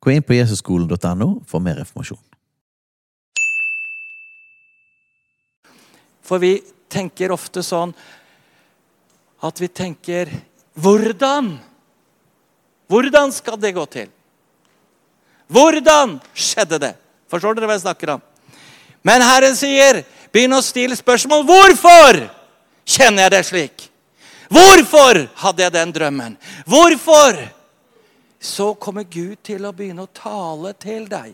Gå inn på jesusskolen.no for mer informasjon. For vi tenker ofte sånn at vi tenker Hvordan? Hvordan skal det gå til? Hvordan skjedde det? Forstår dere hva jeg snakker om? Men Herren sier, begynn å stille spørsmål. Hvorfor kjenner jeg det slik? Hvorfor hadde jeg den drømmen? Hvorfor? Så kommer Gud til å begynne å tale til deg.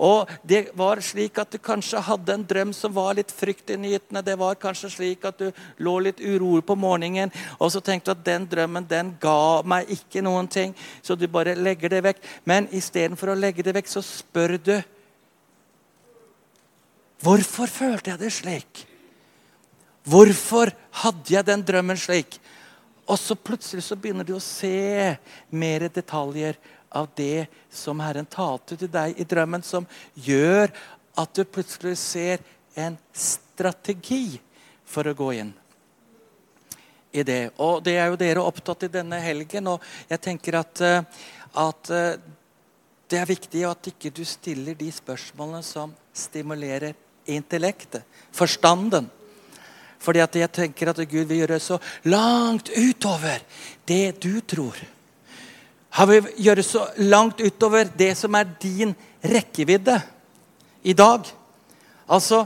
Og det var slik at du kanskje hadde en drøm som var litt fryktinngytende. Det var kanskje slik at du lå litt urolig på morgenen og så tenkte du at den drømmen den ga meg ikke noen ting. Så du bare legger det vekk. Men istedenfor å legge det vekk, så spør du Hvorfor følte jeg det slik? Hvorfor hadde jeg den drømmen slik? Og så plutselig så begynner du å se mer detaljer av det som Herren talte til deg i drømmen, som gjør at du plutselig ser en strategi for å gå inn i det. Og det er jo dere opptatt i denne helgen, og jeg tenker at, eh, at eh, det er viktig at ikke du stiller de spørsmålene som stimulerer intellektet, forstanden. Fordi at jeg tenker at Gud vil gjøre så langt utover det du tror. Han vil gjøre så langt utover det som er din rekkevidde i dag. Altså,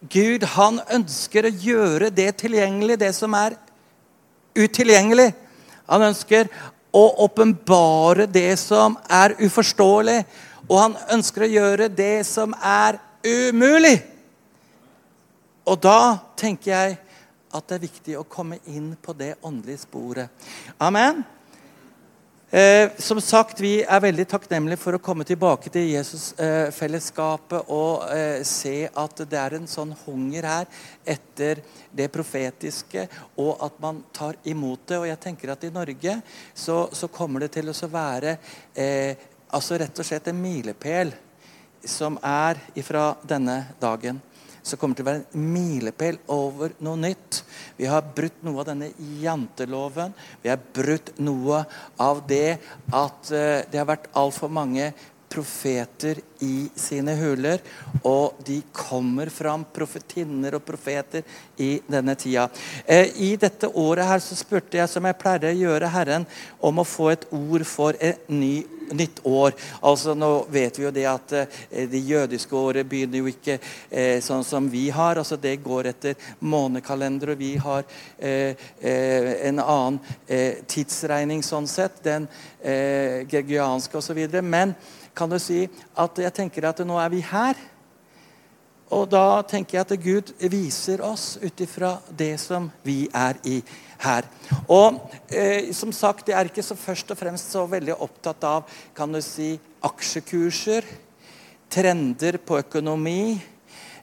Gud han ønsker å gjøre det tilgjengelig, det som er utilgjengelig. Han ønsker å åpenbare det som er uforståelig. Og han ønsker å gjøre det som er umulig. Og da tenker jeg at det er viktig å komme inn på det åndelige sporet. Amen. Eh, som sagt, Vi er veldig takknemlige for å komme tilbake til Jesusfellesskapet eh, og eh, se at det er en sånn hunger her etter det profetiske, og at man tar imot det. Og jeg tenker at I Norge så, så kommer det til å være eh, altså rett og slett en milepæl som er ifra denne dagen så kommer til å være en milepæl over noe nytt. Vi har brutt noe av denne janteloven. Vi har brutt noe av det at uh, det har vært altfor mange profeter i sine huler. Og de kommer fram, profetinner og profeter, i denne tida. Eh, I dette året her så spurte jeg, som jeg pleier å gjøre, Herren om å få et ord for en ny nytt år. Altså Nå vet vi jo det at eh, det jødiske året begynner jo ikke eh, sånn som vi har. altså Det går etter månekalender, og vi har eh, eh en annen eh, tidsregning sånn sett. Den eh, georgianske osv. Men kan du si at jeg tenker at nå er vi her. Og da tenker jeg at Gud viser oss ut ifra det som vi er i her. Og eh, som sagt, jeg er ikke så først og fremst så veldig opptatt av kan du si, aksjekurser, trender på økonomi,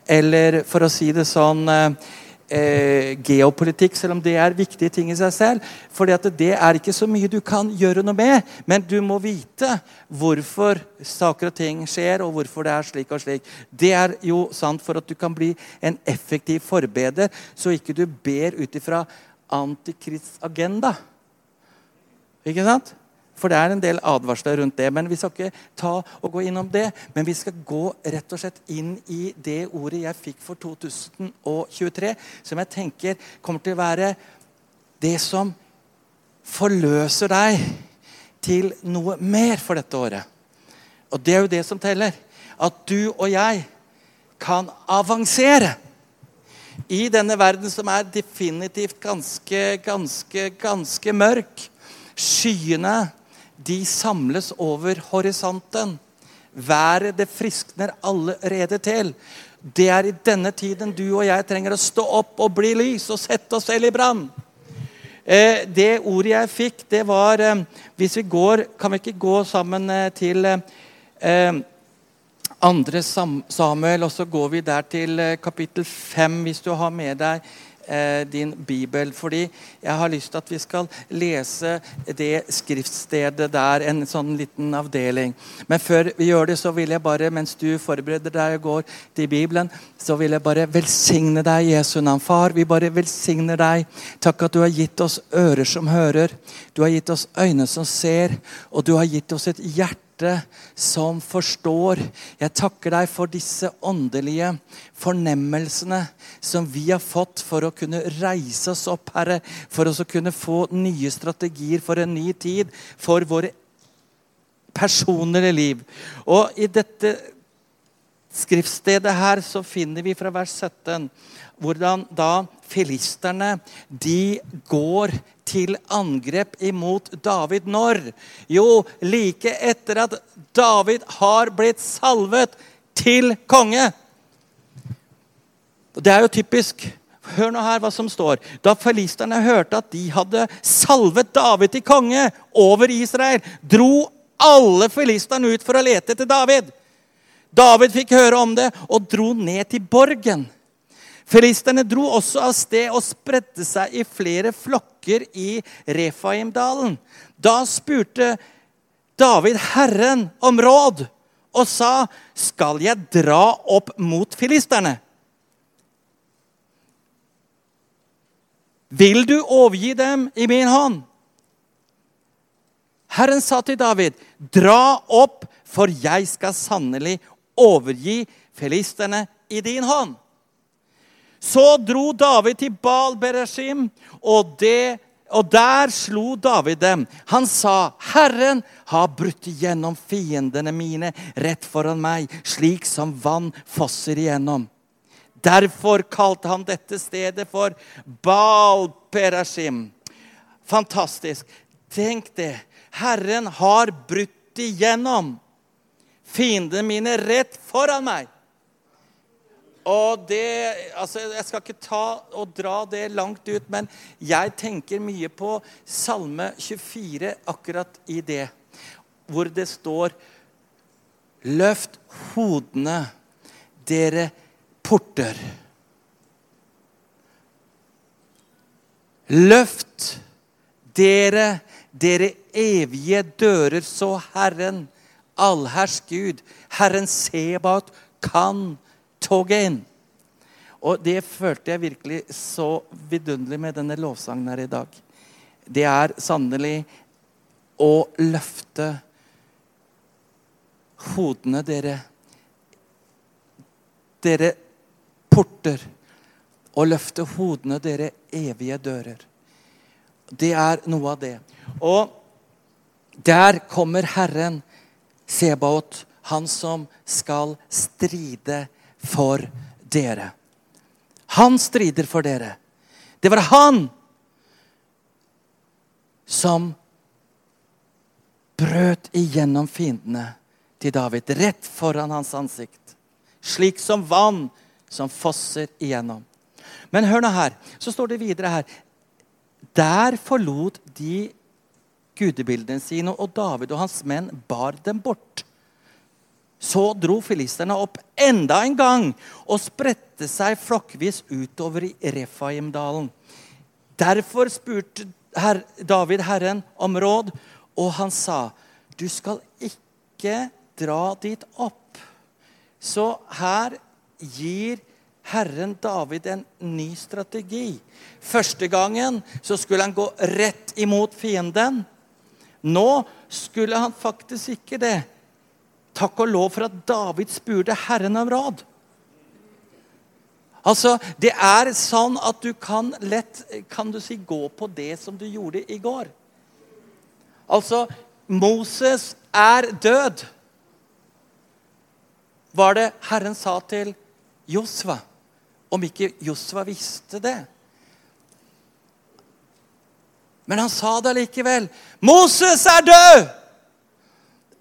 eller for å si det sånn eh, eh, geopolitikk, selv om det er viktige ting i seg selv. For det er ikke så mye du kan gjøre noe med, men du må vite hvorfor saker og ting skjer, og hvorfor det er slik og slik. Det er jo sant for at du kan bli en effektiv forbeder, så ikke du ber ut ifra antikrigsagenda. Ikke sant? For det er en del advarsler rundt det. Men vi skal ikke ta og gå innom det. Men vi skal gå rett og slett inn i det ordet jeg fikk for 2023, som jeg tenker kommer til å være det som forløser deg til noe mer for dette året. Og det er jo det som teller. At du og jeg kan avansere i denne verden som er definitivt ganske, ganske, ganske mørk. Skyene de samles over horisonten. Været det friskner allerede til. Det er i denne tiden du og jeg trenger å stå opp og bli lys og sette oss selv i brann. Eh, det ordet jeg fikk, det var eh, Hvis vi går Kan vi ikke gå sammen eh, til andre Samuel, og så går vi der til kapittel 5, hvis du har med deg eh, din bibel. Fordi jeg har lyst til at vi skal lese det skriftstedet der, en sånn liten avdeling. Men før vi gjør det, så vil jeg bare, mens du forbereder deg og går til Bibelen, så vil jeg bare velsigne deg Jesu navn. Far, vi bare velsigner deg. Takk at du har gitt oss ører som hører. Du har gitt oss øyne som ser, og du har gitt oss et hjerte hjerte som forstår. Jeg takker deg for disse åndelige fornemmelsene som vi har fått for å kunne reise oss opp, Herre. For å kunne få nye strategier for en ny tid for våre personlige liv. Og i dette skriftstedet her så finner vi fra vers 17 hvordan da filisterne de går til angrep imot David når? Jo, like etter at David har blitt salvet til konge. Det er jo typisk. Hør nå her hva som står. Da filisterne hørte at de hadde salvet David til konge over Israel, dro alle filisterne ut for å lete etter David. David fikk høre om det og dro ned til borgen. Filisterne dro også av sted og spredte seg i flere flokker i Refaimdalen. Da spurte David Herren om råd og sa, 'Skal jeg dra opp mot filisterne?' Vil du overgi dem i min hånd? Herren sa til David, 'Dra opp, for jeg skal sannelig overgi filisterne i din hånd.' Så dro David til Baal Bereshim, og, det, og der slo David dem. Han sa, 'Herren har brutt igjennom fiendene mine rett foran meg, slik som vann fosser igjennom.' Derfor kalte han dette stedet for Baal Bereshim. Fantastisk. Tenk det. Herren har brutt igjennom fiendene mine rett foran meg. Og det, altså Jeg skal ikke ta og dra det langt ut, men jeg tenker mye på Salme 24 akkurat i det, hvor det står Løft hodene, dere porter. Løft dere, dere evige dører, så Herren, allherrs Gud, Herren Sebaot, kan toget inn. Og det følte jeg virkelig så vidunderlig med denne lovsangen her i dag. Det er sannelig å løfte hodene, dere. Dere porter. Og løfte hodene, dere evige dører. Det er noe av det. Og der kommer Herren, Sebaot, han som skal stride for dere. Han strider for dere. Det var han som brøt igjennom fiendene til David rett foran hans ansikt. Slik som vann som fosser igjennom. Men hør nå her. Så står det videre her. Der forlot de gudebildene sine, og David og hans menn bar dem bort. Så dro filisterne opp enda en gang og spredte seg flokkvis utover i Refaimdalen. Derfor spurte her, David Herren om råd, og han sa, 'Du skal ikke dra dit opp.' Så her gir Herren David en ny strategi. Første gangen så skulle han gå rett imot fienden. Nå skulle han faktisk ikke det. Takk og lov for at David spurte Herren om råd. Altså, Det er sånn at du kan lett kan du si, gå på det som du gjorde i går. Altså, Moses er død. Var det Herren sa til Josva? Om ikke Josva visste det. Men han sa det likevel. 'Moses er død!'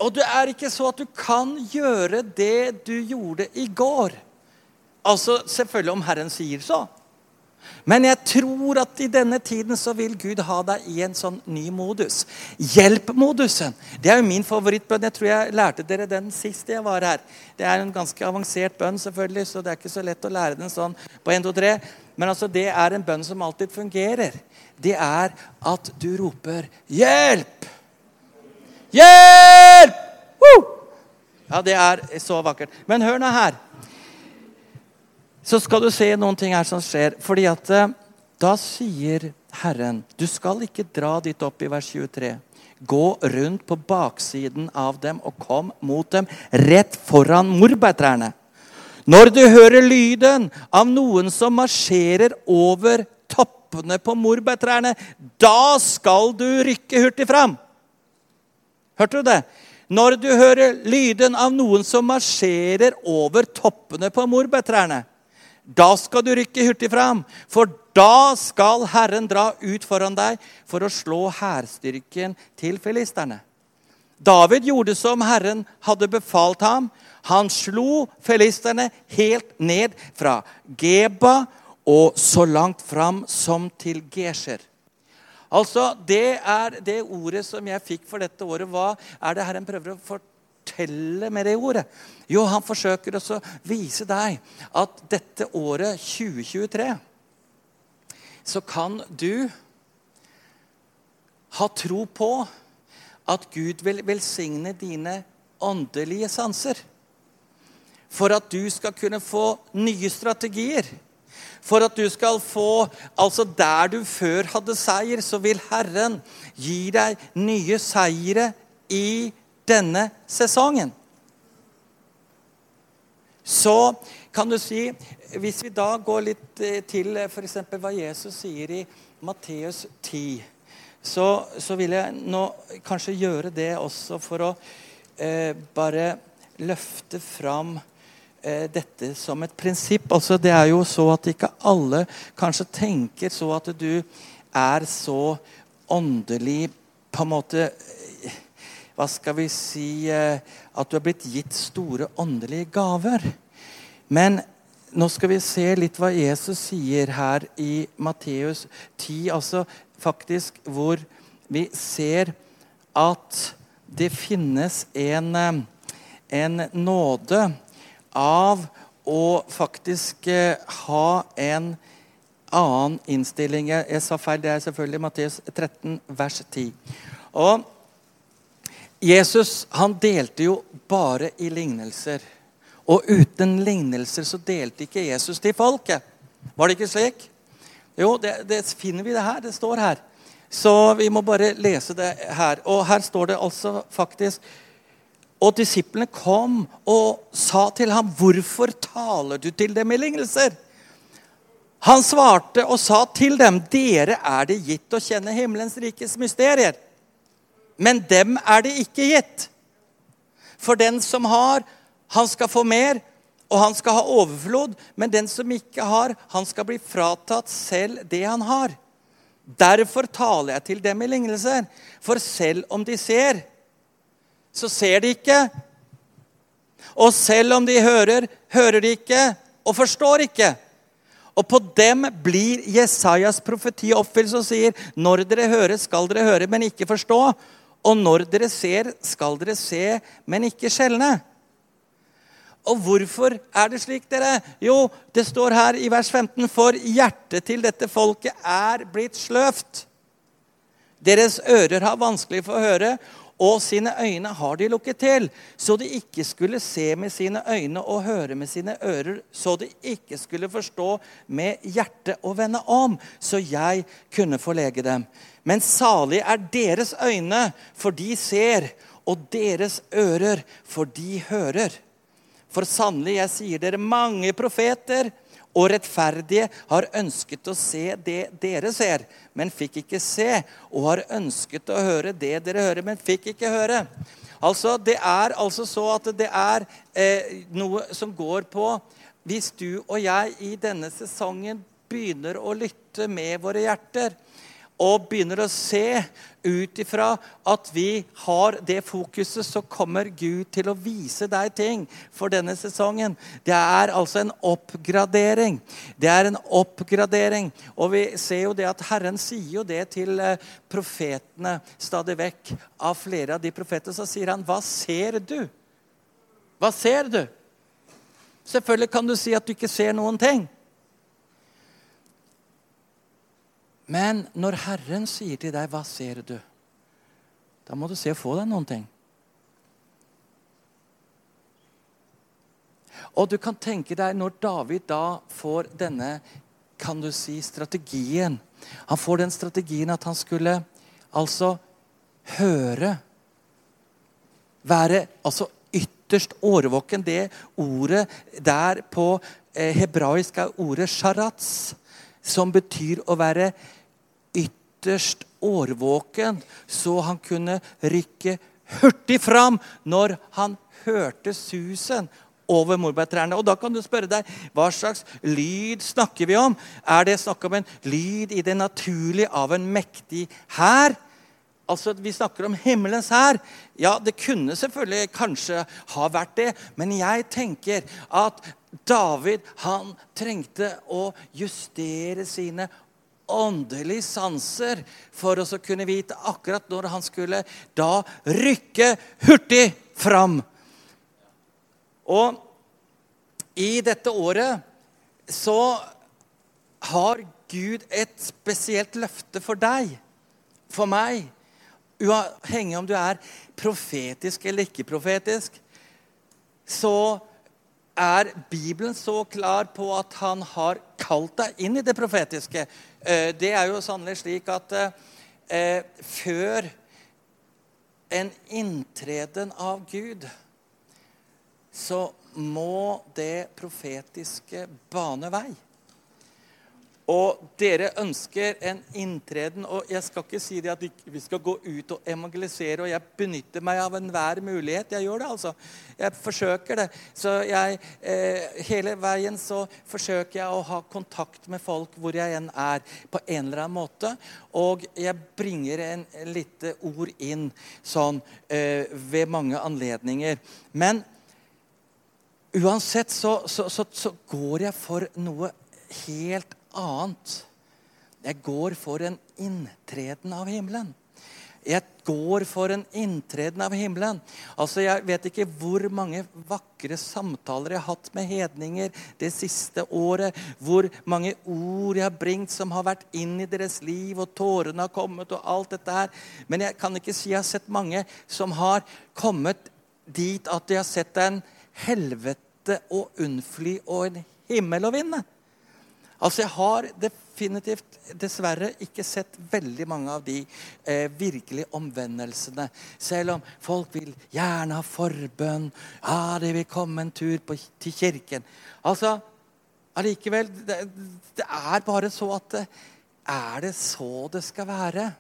Og det er ikke så at du kan gjøre det du gjorde i går. Altså selvfølgelig om Herren sier så. Men jeg tror at i denne tiden så vil Gud ha deg i en sånn ny modus. Hjelp-modusen. Det er jo min favorittbønn. Jeg tror jeg lærte dere den sist jeg var her. Det er en ganske avansert bønn, selvfølgelig, så det er ikke så lett å lære den sånn på 1, 2, 3. Men altså, det er en bønn som alltid fungerer. Det er at du roper 'Hjelp!' Hjelp! Woo! Ja, det er så vakkert. Men hør nå her så skal du se noen ting her som skjer. Fordi at eh, da sier Herren Du skal ikke dra dit opp i vers 23. Gå rundt på baksiden av dem og kom mot dem rett foran morbærtrærne. Når du hører lyden av noen som marsjerer over toppene på morbærtrærne, da skal du rykke hurtig fram. Hørte du det? Når du hører lyden av noen som marsjerer over toppene på morbærtrærne, da skal du rykke hurtig fram, for da skal Herren dra ut foran deg for å slå hærstyrken til filisterne. David gjorde som Herren hadde befalt ham. Han slo filisterne helt ned fra Geba og så langt fram som til Gesher. Altså, Det er det ordet som jeg fikk for dette året. Hva er det Herren prøver å fortelle med det ordet? Jo, han forsøker også å vise deg at dette året 2023 så kan du ha tro på at Gud vil velsigne dine åndelige sanser. For at du skal kunne få nye strategier. For at du skal få Altså, der du før hadde seier, så vil Herren gi deg nye seire i denne sesongen. Så kan du si Hvis vi da går litt eh, til eh, f.eks. hva Jesus sier i Matteus 10, så, så, vil jeg nå kanskje gjøre det også for å eh, bare løfte fram eh, dette som et prinsipp. Altså, det er jo så at ikke alle kanskje tenker så at du er så åndelig på en måte hva skal vi si eh, At du har blitt gitt store åndelige gaver. Men nå skal vi se litt hva Jesus sier her i Matteus 10. Altså faktisk hvor vi ser at det finnes en, eh, en nåde av å faktisk eh, ha en annen innstilling. Jeg, sa feil. Det er selvfølgelig Matteus 13, vers 10. Og Jesus han delte jo bare i lignelser. Og uten lignelser så delte ikke Jesus til folket. Var det ikke slik? Jo, det, det finner vi det her. Det står her. Så vi må bare lese det her. Og her står det altså faktisk Og disiplene kom og sa til ham, 'Hvorfor taler du til dem i lignelser?' Han svarte og sa til dem, 'Dere er det gitt å kjenne himmelens rikes mysterier.' Men dem er det ikke gitt. For den som har, han skal få mer, og han skal ha overflod. Men den som ikke har, han skal bli fratatt selv det han har. Derfor taler jeg til dem i lignelser. For selv om de ser, så ser de ikke. Og selv om de hører, hører de ikke og forstår ikke. Og på dem blir Jesajas profeti oppfylt, som sier, når dere hører, skal dere høre, men ikke forstå. Og når dere ser, skal dere se, men ikke skjelne. Og hvorfor er det slik, dere? Jo, det står her i vers 15.: For hjertet til dette folket er blitt sløvt. Deres ører har vanskelig for å høre, og sine øyne har de lukket til, så de ikke skulle se med sine øyne og høre med sine ører, så de ikke skulle forstå med hjertet og vende om, så jeg kunne forlege dem. Men salig er deres øyne, for de ser, og deres ører, for de hører. For sannelig, jeg sier dere, mange profeter og rettferdige har ønsket å se det dere ser, men fikk ikke se, og har ønsket å høre det dere hører, men fikk ikke høre. Altså, Det er altså så at det er eh, noe som går på Hvis du og jeg i denne sesongen begynner å lytte med våre hjerter, og begynner å se ut ifra at vi har det fokuset, så kommer Gud til å vise deg ting for denne sesongen. Det er altså en oppgradering. Det er en oppgradering. Og vi ser jo det at Herren sier jo det til eh, profetene stadig vekk. Av flere av de profetene så sier han, 'Hva ser du?' Hva ser du? Selvfølgelig kan du si at du ikke ser noen ting. Men når Herren sier til deg, 'Hva ser du?' Da må du se og få deg noen ting. Og du kan tenke deg når David da får denne kan du si, strategien Han får den strategien at han skulle altså høre Være altså ytterst årvåken. Det ordet der på eh, hebraisk er ordet 'sharats', som betyr å være ytterst årvåken, så han kunne rykke hurtig fram når han hørte susen over morbærtrærne. Og da kan du spørre deg hva slags lyd snakker vi om? Er det snakk om en lyd i det naturlige av en mektig hær? Altså, Vi snakker om himmelens hær. Ja, det kunne selvfølgelig kanskje ha vært det, men jeg tenker at David han trengte å justere sine åndelige sanser for å kunne vite akkurat når han skulle da rykke hurtig fram. Og i dette året så har Gud et spesielt løfte for deg, for meg. Uavhengig om du er profetisk eller ikke profetisk, så er Bibelen så klar på at han har kalt deg inn i det profetiske. Eh, det er jo sannelig slik at eh, før en inntreden av Gud, så må det profetiske bane vei. Og dere ønsker en inntreden. Og jeg skal ikke si det at vi skal gå ut og evangelisere. Og jeg benytter meg av enhver mulighet. Jeg gjør det, altså. Jeg forsøker det. Så jeg eh, Hele veien så forsøker jeg å ha kontakt med folk hvor jeg enn er, på en eller annen måte. Og jeg bringer en lite ord inn sånn eh, ved mange anledninger. Men uansett så, så, så, så går jeg for noe helt annet. Jeg går for en inntreden av himmelen. Jeg går for en inntreden av himmelen. Altså, Jeg vet ikke hvor mange vakre samtaler jeg har hatt med hedninger det siste året. Hvor mange ord jeg har bringt som har vært inn i deres liv, og tårene har kommet, og alt dette her. Men jeg kan ikke si jeg har sett mange som har kommet dit at de har sett en helvete og unnfly og en himmel å vinne. Altså, Jeg har definitivt dessverre ikke sett veldig mange av de eh, virkelige omvendelsene. Selv om folk vil gjerne ha forbønn. Ja, de vil komme en tur på, til kirken. Altså, allikevel det, det, er bare så at Er det så det skal være?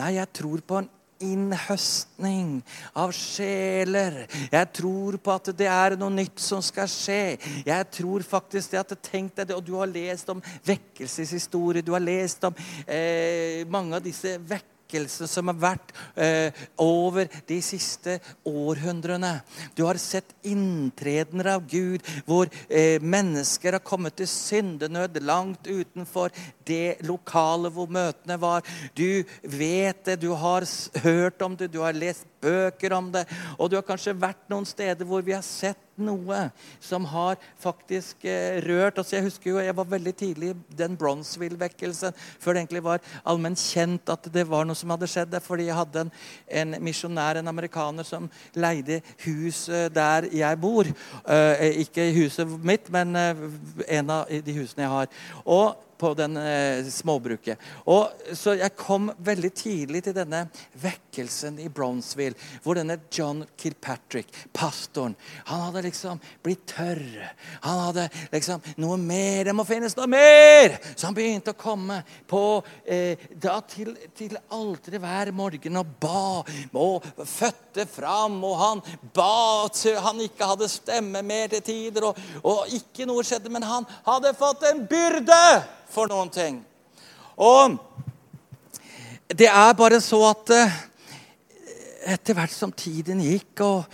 Nei, jeg tror på en innhøstning av sjeler. Jeg tror på at det er noe nytt som skal skje. Jeg tror faktisk det at Tenk deg det, og du har lest om vekkelseshistorie. Du har lest om eh, mange av disse vekkelser vekkelse som har vært eh, over de siste århundrene. Du har sett inntredener av Gud hvor eh, mennesker har kommet til syndenød langt utenfor det lokale hvor møtene var. Du vet det, du har hørt om det, du har lest bøker om det. Og du har kanskje vært noen steder hvor vi har sett noe som har faktisk eh, rørt oss. Jeg husker jo, jeg var veldig tidlig i den Bronzeville-vekkelsen, før det egentlig var allment kjent at det var noe som hadde skjedd der. Fordi jeg hadde en, en misjonær, en amerikaner, som leide hus eh, der jeg bor. Eh, ikke huset mitt, men eh, en av de husene jeg har. Og på den eh, småbruket. Og, så jeg kom veldig tidlig til denne vekkelsen i Brownsville, hvor denne John Kilpatrick, pastoren, han hadde liksom blitt tørr. Han hadde liksom Noe mer! Det må finnes noe mer! Så han begynte å komme på eh, da til, til alteret hver morgen og ba og fødte fram. Og han ba til han ikke hadde stemme mer til tider, og, og ikke noe skjedde. Men han hadde fått en byrde! For noen ting. Og det er bare så at eh, etter hvert som tiden gikk, og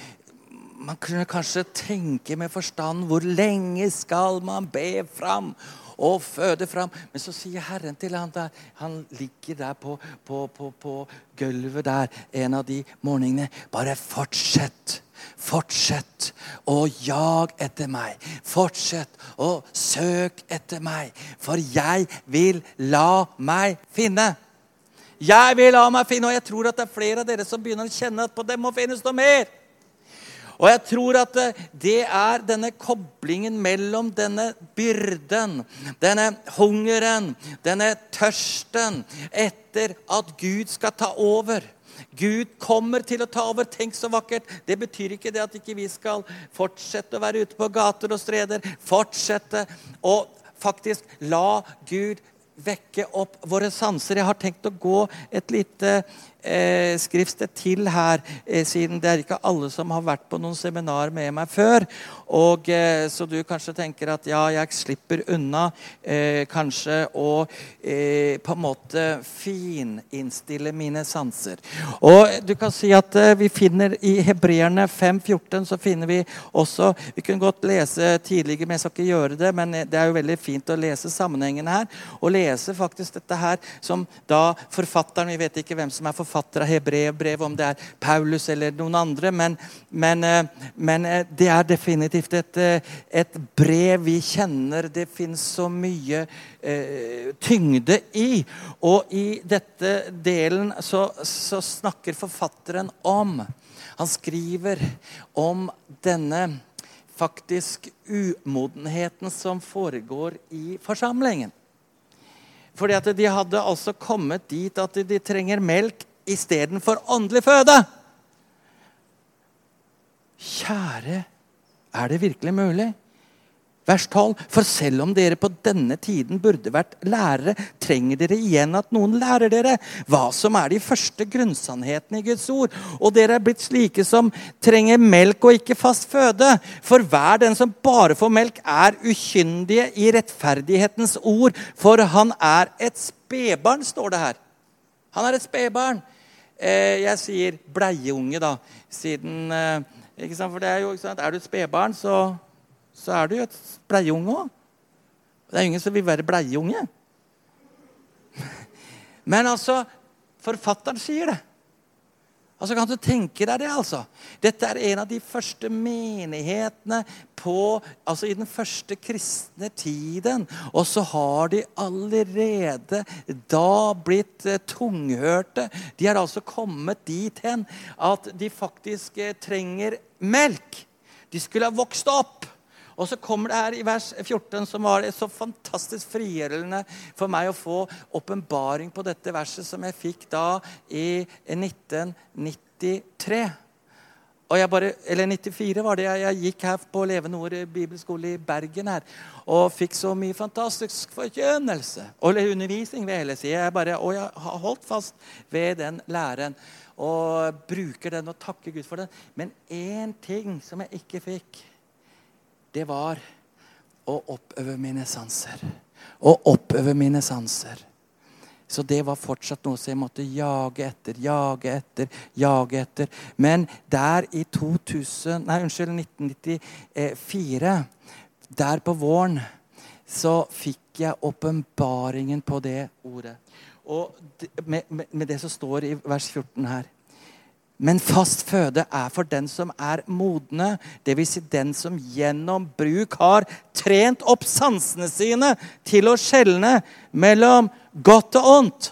man kunne kanskje tenke med forstand hvor lenge skal man be fram og føde fram? Men så sier Herren til han der, han ligger der på, på, på, på gulvet der en av de morgenene Bare fortsett. Fortsett å jag etter meg. Fortsett å søk etter meg. For jeg vil la meg finne. Jeg vil la meg finne, og jeg tror at det er flere av dere som begynner å kjenne at på dem må finnes noe mer. Og jeg tror at eh, det er denne koblingen mellom denne byrden, denne hungeren, denne tørsten etter at Gud skal ta over. Gud kommer til å ta over. Tenk så vakkert. Det betyr ikke det at ikke vi skal fortsette å være ute på gater og streder. Fortsette å faktisk la Gud vekke opp våre sanser. Jeg har tenkt å gå et lite eh, skriftsted til her, eh, siden det er ikke alle som har vært på noen seminar med meg før. Og eh, Så du kanskje tenker at ja, jeg slipper unna eh, kanskje å eh, på en måte fininnstille mine sanser. Og du kan si at eh, vi finner i Hebreerne 5,14 så finner vi også Vi kunne godt lese tidligere, men jeg skal ikke gjøre det. Men det er jo veldig fint å lese sammenhengen her. Og lese faktisk dette her som da forfatteren Vi vet ikke hvem som er forfatter av Hebreerbrevet, om det er Paulus eller noen andre, men, men, men det er definitivt definitivt et, eh, et brev vi kjenner. Det fins så mye eh, tyngde i. Og i dette delen så, så snakker forfatteren om Han skriver om denne faktisk umodenheten som foregår i forsamlingen. Fordi at de hadde altså kommet dit at de trenger melk istedenfor åndelig føde. Kjære er det virkelig mulig? Vers 12. For selv om dere på denne tiden burde vært lærere, trenger dere igjen at noen lærer dere hva som er de første grunnsannhetene i Guds ord. Og dere er blitt slike som trenger melk og ikke fast føde. For hver den som bare får melk, er ukyndige i rettferdighetens ord. For han er et spedbarn, står det her. Han er et spedbarn. Eh, jeg sier bleieunge, da, siden eh, for det Er jo, er du et spedbarn, så, så, er du jo et bleieunge òg. Det er ingen som vil være bleieunge. Men altså Forfatteren sier det. Altså, Kan du tenke deg det? altså? Dette er en av de første menighetene på, altså i den første kristne tiden. Og så har de allerede da blitt eh, tunghørte. De har altså kommet dit hen at de faktisk eh, trenger melk. De skulle ha vokst opp. Og så kommer det her i vers 14, som var så fantastisk frigjørende for meg å få åpenbaring på dette verset som jeg fikk da i 1993. Og jeg bare, eller 94 var det. Jeg, jeg gikk her på Levende Ord bibelskole i Bergen her, og fikk så mye fantastisk forkjønnelse. Eller undervisning, ved hele siden. Jeg bare, og jeg har holdt fast ved den læren. Og bruker den og takker Gud for den. Men én ting som jeg ikke fikk det var å oppøve mine sanser. Å oppøve mine sanser. Så det var fortsatt noe som jeg måtte jage etter, jage etter, jage etter. Men der i 2000, nei, unnskyld, 1994, der på våren, så fikk jeg åpenbaringen på det ordet. Og med, med, med det som står i vers 14 her. Men fast føde er for den som er modne, dvs. Si den som gjennom bruk har trent opp sansene sine til å skjelne mellom godt og ondt.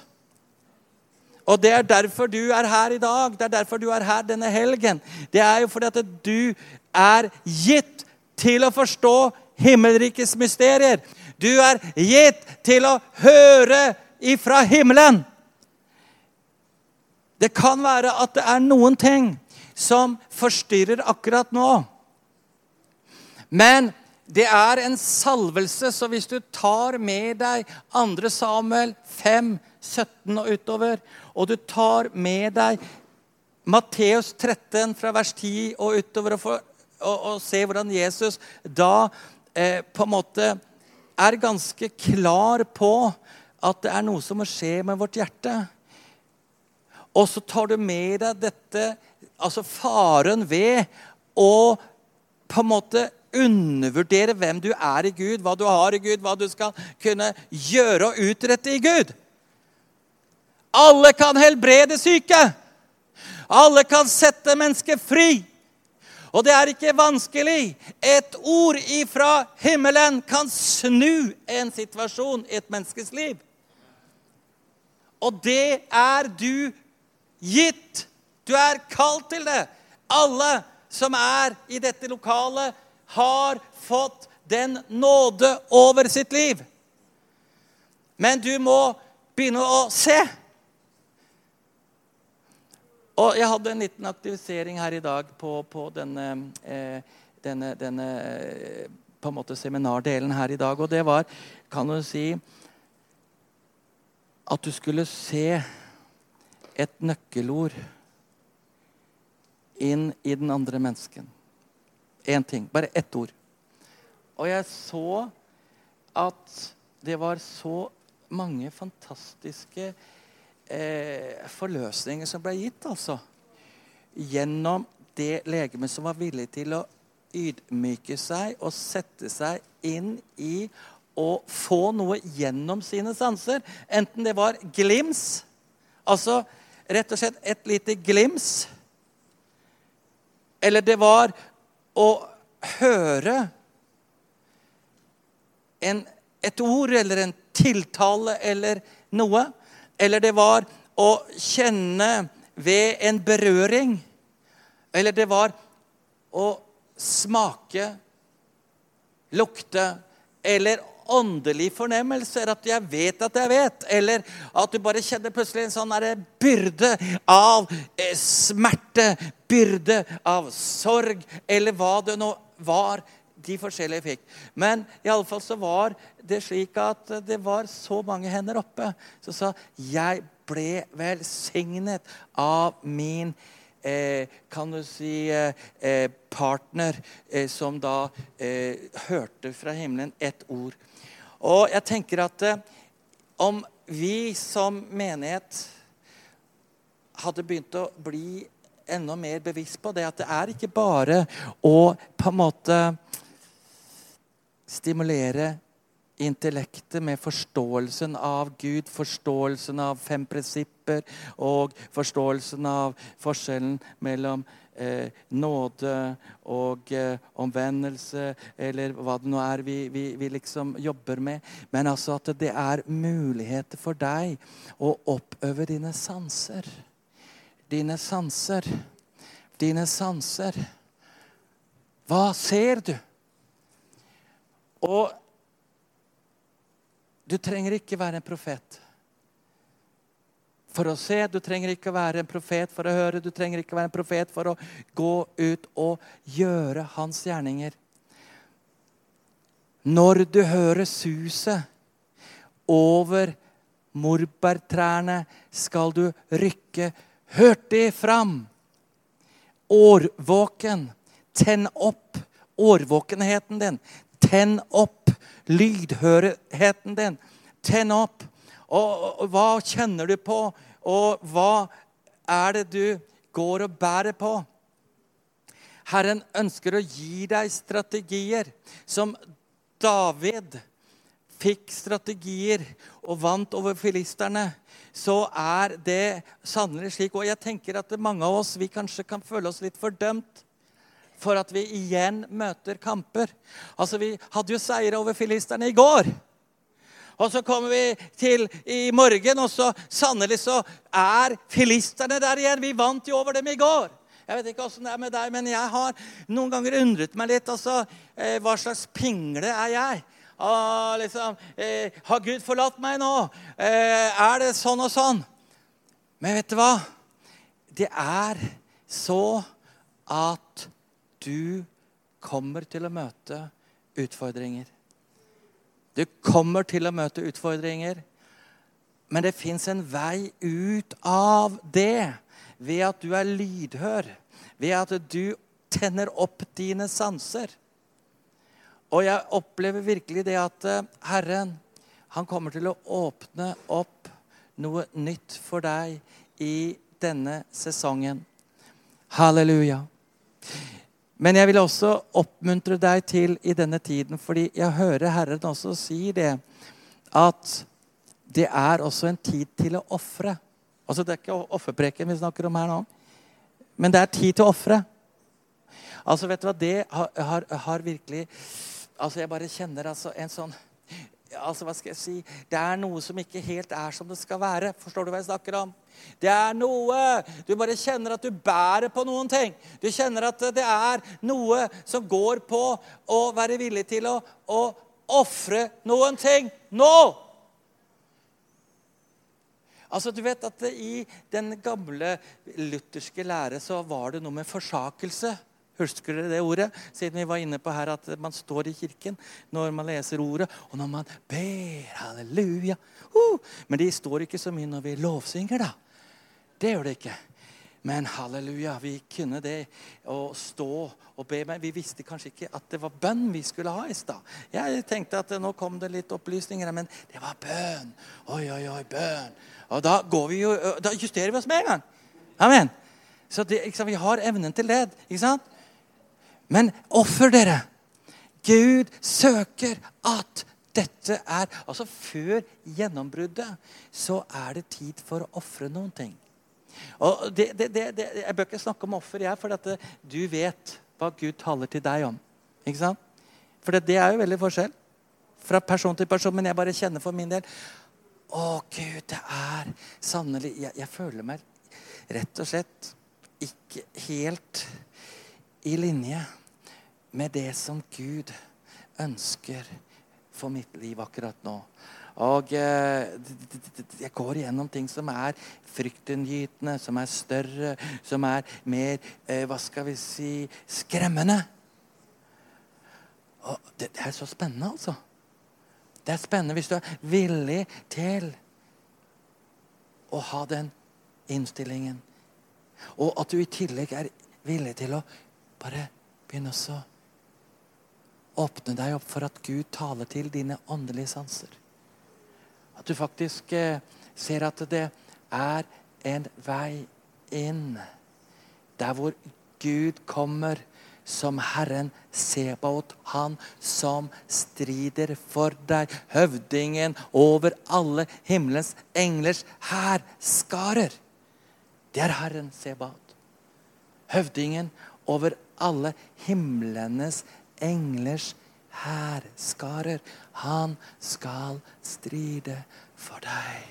Og det er derfor du er her i dag. Det er derfor du er her denne helgen. Det er jo fordi at du er gitt til å forstå himmelrikets mysterier. Du er gitt til å høre ifra himmelen. Det kan være at det er noen ting som forstyrrer akkurat nå. Men det er en salvelse, så hvis du tar med deg 2. Samuel 5, 17 og utover, og du tar med deg Matteus 13 fra vers 10 og utover, og, for, og, og ser hvordan Jesus da eh, på en måte er ganske klar på at det er noe som må skje med vårt hjerte Og så tar du med deg dette, altså faren ved å på en måte undervurdere hvem du er i Gud, hva du har i Gud, hva du skal kunne gjøre og utrette i Gud. Alle kan helbrede syke. Alle kan sette mennesker fri. Og det er ikke vanskelig. Et ord ifra himmelen kan snu en situasjon i et menneskes liv. Og det er du gitt. Du er kalt til det. Alle som er i dette lokalet, har fått den nåde over sitt liv. Men du må begynne å se. Og jeg hadde en liten aktivisering her i dag på, på denne, eh, denne, denne eh, på en måte seminardelen her i dag. Og det var, kan du si At du skulle se et nøkkelord inn i den andre mennesken. Én ting. Bare ett ord. Og jeg så at det var så mange fantastiske eh, forløsninger som ble gitt, altså. Gjennom det legemet som var villig til å ydmyke seg og sette seg inn i å få noe gjennom sine sanser. Enten det var glims, altså rett og slett et lite glims, eller det var å høre en, et ord eller en tiltale eller noe. Eller det var å kjenne ved en berøring. Eller det var å smake, lukte eller åndelige eller At jeg vet at jeg vet. Eller at du bare kjenner plutselig en sånn byrde av eh, smerte, byrde av sorg, eller hva det nå var de forskjellige fikk. Men i alle fall så var det slik at det var så mange hender oppe som sa jeg ble velsignet av min eh, kan du si eh, eh partner, eh, som da eh, hørte fra himmelen et ord. Og jeg tenker at eh, om vi som menighet hadde begynt å bli enda mer bevisst på det at det er ikke bare å på en måte stimulere intellektet med forståelsen av Gud, forståelsen av fem prinsipper og forståelsen av forskjellen mellom eh, nåde og eh, omvendelse, eller hva det nå er vi, vi, vi, liksom jobber med. Men altså at det er muligheter for deg å oppøve dine sanser. Dine sanser. Dine sanser. Hva ser du? Og du trenger ikke være en profet for å se. Du trenger ikke være en profet for å høre. Du trenger ikke være en profet for å gå ut og gjøre hans gjerninger. Når du hører suset over morbærtrærne, skal du rykke hurtig fram. Årvåken. Tenn opp årvåkenheten din. Tenn opp lydhørheten din. Tenn opp. Og, og, hva kjenner du på, og hva er det du går og bærer på? Herren ønsker å gi deg strategier. Som David fikk strategier og vant over filisterne, så er det sannelig slik. Og jeg tenker at mange av oss vi kanskje kan føle oss litt fordømt for at vi igjen møter kamper. Altså, Vi hadde jo seier over filisterne i går. Og så kommer vi til i morgen, og så sannelig så er filisterne der igjen. Vi vant jo over dem i går. Jeg vet ikke åssen det er med deg, men jeg har noen ganger undret meg litt. altså, eh, Hva slags pingle er jeg? Ah, liksom, eh, Har Gud forlatt meg nå? Eh, er det sånn og sånn? Men vet du hva? Det er så at du kommer til å møte utfordringer. Du kommer til å møte utfordringer, men det fins en vei ut av det ved at du er lydhør, ved at du tenner opp dine sanser. Og jeg opplever virkelig det at eh, Herren han kommer til å åpne opp noe nytt for deg i denne sesongen. Halleluja. Men jeg vil også oppmuntre deg til i denne tiden, fordi jeg hører Herren også si det, at det er også en tid til å ofre. Altså, det er ikke offerpreken vi snakker om her nå, men det er tid til å ofre. Altså, vet du hva, det har, har, har virkelig Altså, jeg bare kjenner altså en sånn altså, hva skal jeg si, Det er noe som ikke helt er som det skal være. Forstår du hva jeg snakker om? Det er noe Du bare kjenner at du bærer på noen ting. Du kjenner at det er noe som går på å være villig til å, å ofre noen ting nå. Altså, du vet at I den gamle lutherske lære så var det noe med forsakelse. Husker dere det ordet? Siden vi var inne på her at man står i kirken når man leser ordet, og når man ber. Halleluja. Uh, men de står ikke så mye når vi lovsynger, da. Det gjør det ikke. Men halleluja, vi kunne det å stå og be. Men vi visste kanskje ikke at det var bønn vi skulle ha i stad. Jeg tenkte at nå kom det litt opplysninger, men det var bønn. Oi, oi, oi, bønn. Og da, vi jo, da justerer vi oss med en gang. Amen. Så det, vi har evnen til det. ikke sant? Men offer dere. Gud søker at dette er Altså før gjennombruddet så er det tid for å ofre noen ting. Og det, det, det, Jeg bør ikke snakke om offer, jeg, for at du vet hva Gud taler til deg om. Ikke sant? For det, er jo veldig forskjell fra person til person. Men jeg bare kjenner for min del å, Gud, det er sannelig jeg, jeg, føler meg rett og slett ikke helt i linje med det som Gud ønsker for mitt liv akkurat nå. Og eh, jeg går igjennom ting som er fryktinngytende, som er større, som er mer eh, Hva skal vi si skremmende. Og det, det er så spennende, altså. Det er spennende hvis du er villig til å ha den innstillingen. Og at du i tillegg er villig til å bare begynn å åpne deg opp for at Gud taler til dine åndelige sanser. At du faktisk eh, ser at det er en vei inn der hvor Gud kommer som Herren Sebaot, han som strider for deg, høvdingen over alle himmelens englers hærskarer. Det er Herren Sebaot. Høvdingen over alle himlenes englers hærskarer. Han skal stride for deg.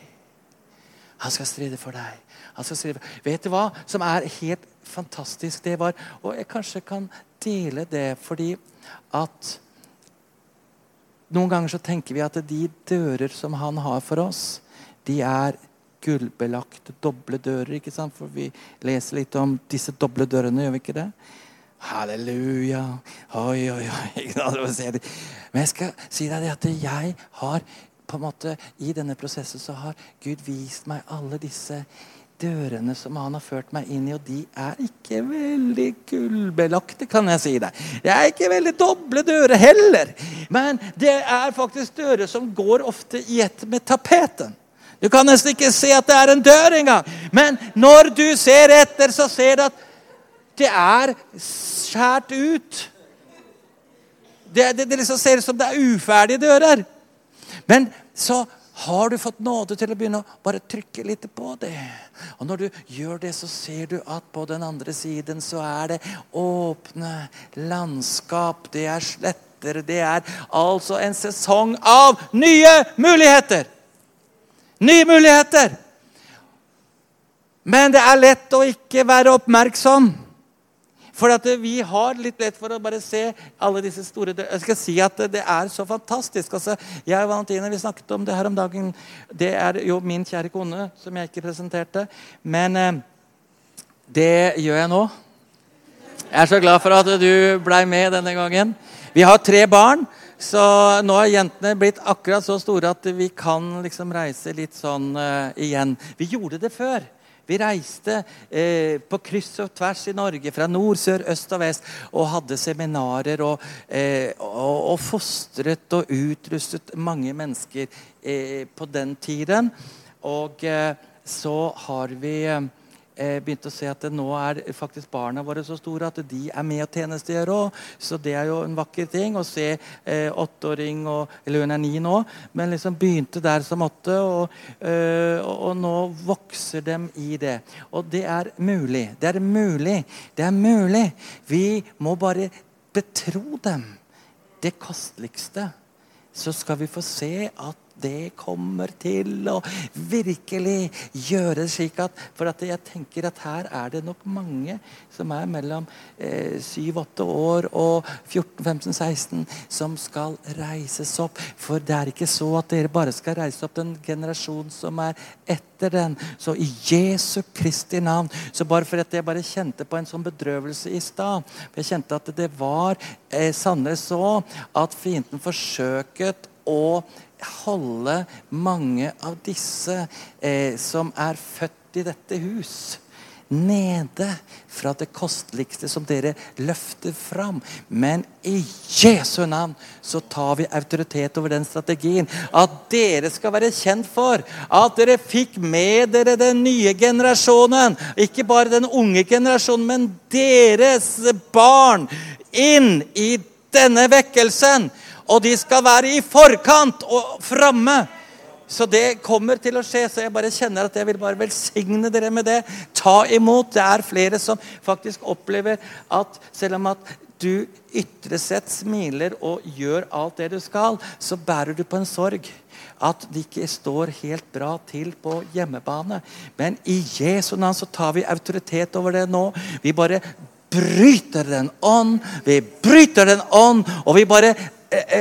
Han skal stride for deg. Han skal stride. for... Vet du hva som er helt fantastisk det var. Og jeg kanskje kan dele det fordi at Noen ganger så tenker vi at de dører som han har for oss, de er gullbelagte, doble dører. ikke sant? For vi leser litt om disse doble dørene, gjør vi ikke det? Halleluja. Oi, oi, oi. Men jeg skal si deg at jeg har på en måte, I denne prosessen så har Gud vist meg alle disse dørene som han har ført meg inn i, og de er ikke veldig gullbelagte, kan jeg si deg. Det er ikke veldig doble dører heller. Men det er faktisk dører som går ofte i ett med tapeten. Du kan nesten ikke se at det er en dør engang. Men når du ser etter, så ser du at det er skjært ut. Det, det, det liksom ser ut som det er uferdige dører. Men så har du fått nåde til å begynne å bare trykke litt på det. Og når du gjør det, så ser du at på den andre siden så er det åpne landskap. Det er sletter. Det er altså en sesong av nye muligheter. Nye muligheter. Men det er lett å ikke være oppmerksom. For vi har litt lett for å bare se alle disse store Jeg skal si at det er så fantastisk. Altså, jeg og Valentina vi snakket om det her om dagen. Det er jo min kjære kone, som jeg ikke presenterte. Men eh, det gjør jeg nå. Jeg er så glad for at du blei med denne gangen. Vi har tre barn. Så nå har jentene blitt akkurat så store at vi kan liksom reise litt sånn uh, igjen. Vi gjorde det før. Vi reiste eh, på kryss og tvers i Norge, fra nord, sør, øst og vest, og hadde seminarer og, eh, og, og fostret og utrustet mange mennesker eh, på den tiden. Og eh, så har vi eh, begynt å se at nå er faktisk barna våre så store at de er med å tjenestegjøre òg. Så det er jo en vakker ting å se eh, åtteåring Eller hun er ni nå, men liksom begynte der som åtte, og, og, og nå vokser dem i det. Og det er mulig. Det er mulig. Det er mulig. Vi må bare betro dem det kosteligste. Så skal vi få se at det kommer til å virkelig gjøre det slik at For at jeg tenker at her er det nok mange som er mellom eh, 7-8 år og 14-15-16 som skal reises opp. For det er ikke så at dere bare skal reise opp den generasjonen som er etter den. Så i Jesu Kristi navn så bare for at Jeg bare kjente på en sånn bedrøvelse i stad. Jeg kjente at det var eh, sannere så at fienden forsøket å holde mange av disse eh, som er født i dette hus, nede fra det kosteligste som dere løfter fram. Men i Jesu navn så tar vi autoritet over den strategien. At dere skal være kjent for at dere fikk med dere den nye generasjonen. Ikke bare den unge generasjonen, men deres barn inn i denne vekkelsen. Og de skal være i forkant og framme. Så det kommer til å skje. Så jeg bare kjenner at jeg vil bare velsigne dere med det. Ta imot. Det er flere som faktisk opplever at selv om at du ytre sett smiler og gjør alt det du skal, så bærer du på en sorg. At det ikke står helt bra til på hjemmebane. Men i Jesu navn så tar vi autoritet over det nå. Vi bare bryter den ånd. Vi bryter den ånd, og vi bare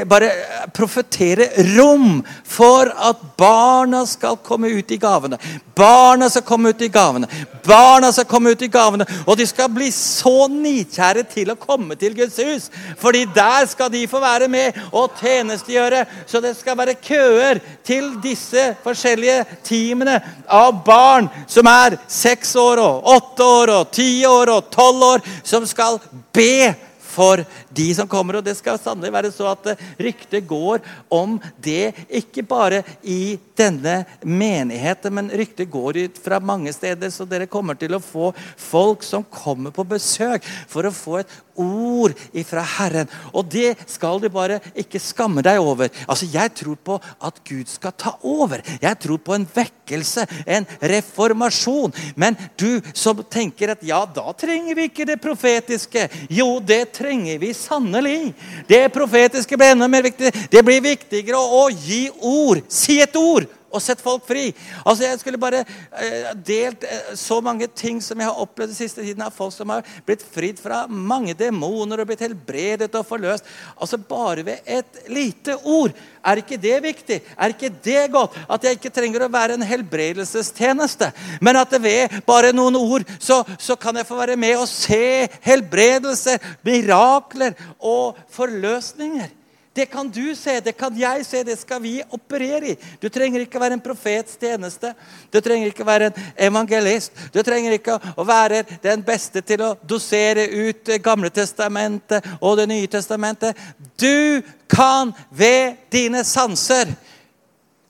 bare profetere rom for at barna skal komme ut i gavene. Barna skal komme ut i gavene. Barna skal komme ut i gavene, Og de skal bli så nikjære til å komme til Guds hus. Fordi der skal de få være med og tjenestegjøre. Så det skal være køer til disse forskjellige teamene av barn som er seks år og åtte år og ti år og tolv år, som skal be for de som kommer. Og det skal sannelig være så at eh, ryktet går om det ikke bare i denne menigheten, men ryktet går ut fra mange steder. Så dere kommer til å få folk som kommer på besøk for å få et ord ifra Herren. Og det skal du bare ikke skamme deg over. Altså, Jeg tror på at Gud skal ta over. Jeg tror på en vekkelse, en reformasjon. Men du som tenker at ja, da trenger vi ikke det profetiske. Jo, det trenger vi sannelig. Det profetiske blir enda mer viktig. Det blir viktigere å, gi ord. Si et ord og sett folk fri. Altså Jeg skulle bare eh, delt eh, så mange ting som jeg har opplevd den siste tiden av folk som har blitt fridd fra mange demoner og blitt helbredet og forløst. Altså Bare ved et lite ord. Er ikke det viktig? Er ikke det godt? At jeg ikke trenger å være en helbredelsestjeneste, men at ved bare noen ord så, så kan jeg få være med og se helbredelser, mirakler og forløsninger. Det kan du se, det kan jeg se, det skal vi operere i. Du trenger ikke være en profets tjeneste. Du trenger ikke være en evangelist. Du trenger ikke å være den beste til å dosere ut Gamle testamentet og Det nye testamentet. Du kan ved dine sanser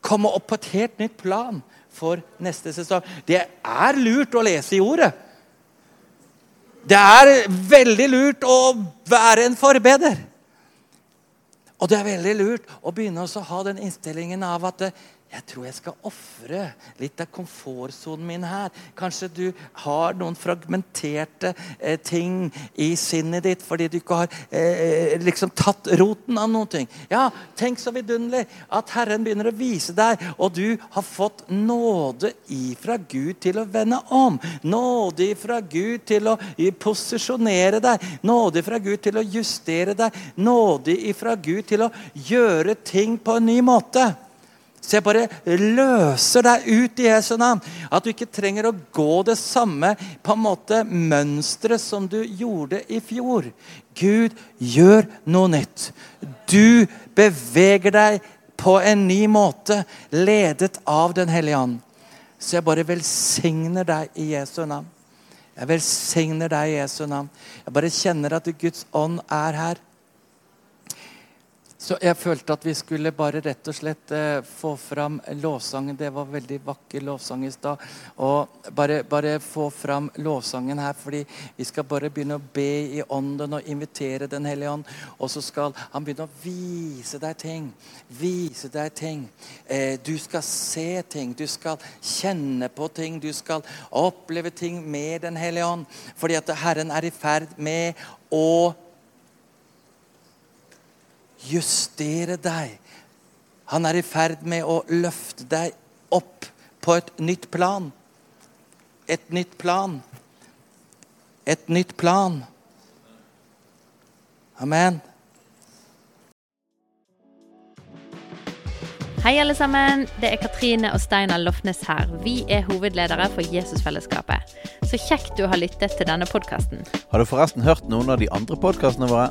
komme opp på et helt nytt plan for neste sesong. Det er lurt å lese i ordet. Det er veldig lurt å være en forbeder. Og det er veldig lurt å begynne å ha den innstillingen av at jeg tror jeg skal ofre litt av komfortsonen min her. Kanskje du har noen fragmenterte eh, ting i sinnet ditt fordi du ikke har eh, liksom tatt roten av noen ting. Ja, Tenk så vidunderlig at Herren begynner å vise deg, og du har fått nåde ifra Gud til å vende om. Nåde ifra Gud til å posisjonere deg. Nåde ifra Gud til å justere deg. Nåde ifra Gud til å gjøre ting på en ny måte. Så jeg bare løser deg ut i Jesu navn. At du ikke trenger å gå det samme på en måte mønsteret som du gjorde i fjor. Gud gjør noe nytt. Du beveger deg på en ny måte, ledet av Den hellige ånd. Så jeg bare velsigner deg i Jesu navn. Jeg velsigner deg i Jesu navn. Jeg bare kjenner at Guds ånd er her. Så jeg følte at vi skulle bare rett og slett eh, få fram lovsangen. Det var veldig vakker lovsang i stad. Og bare, bare få fram lovsangen her, fordi vi skal bare begynne å be i ånden og invitere Den hellige ånd. Og så skal han begynne å vise deg ting. Vise deg ting. Eh, du skal se ting. Du skal kjenne på ting. Du skal oppleve ting med Den hellige ånd. Fordi at Herren er i ferd med å justere deg. Han er i ferd med å løfte deg opp på et nytt plan. Et nytt plan. Et nytt plan. Amen. Hei, alle sammen. Det er Katrine og Steinar Lofnes her. Vi er hovedledere for Jesusfellesskapet. Så kjekt du har lyttet til denne podkasten. Har du forresten hørt noen av de andre podkastene våre?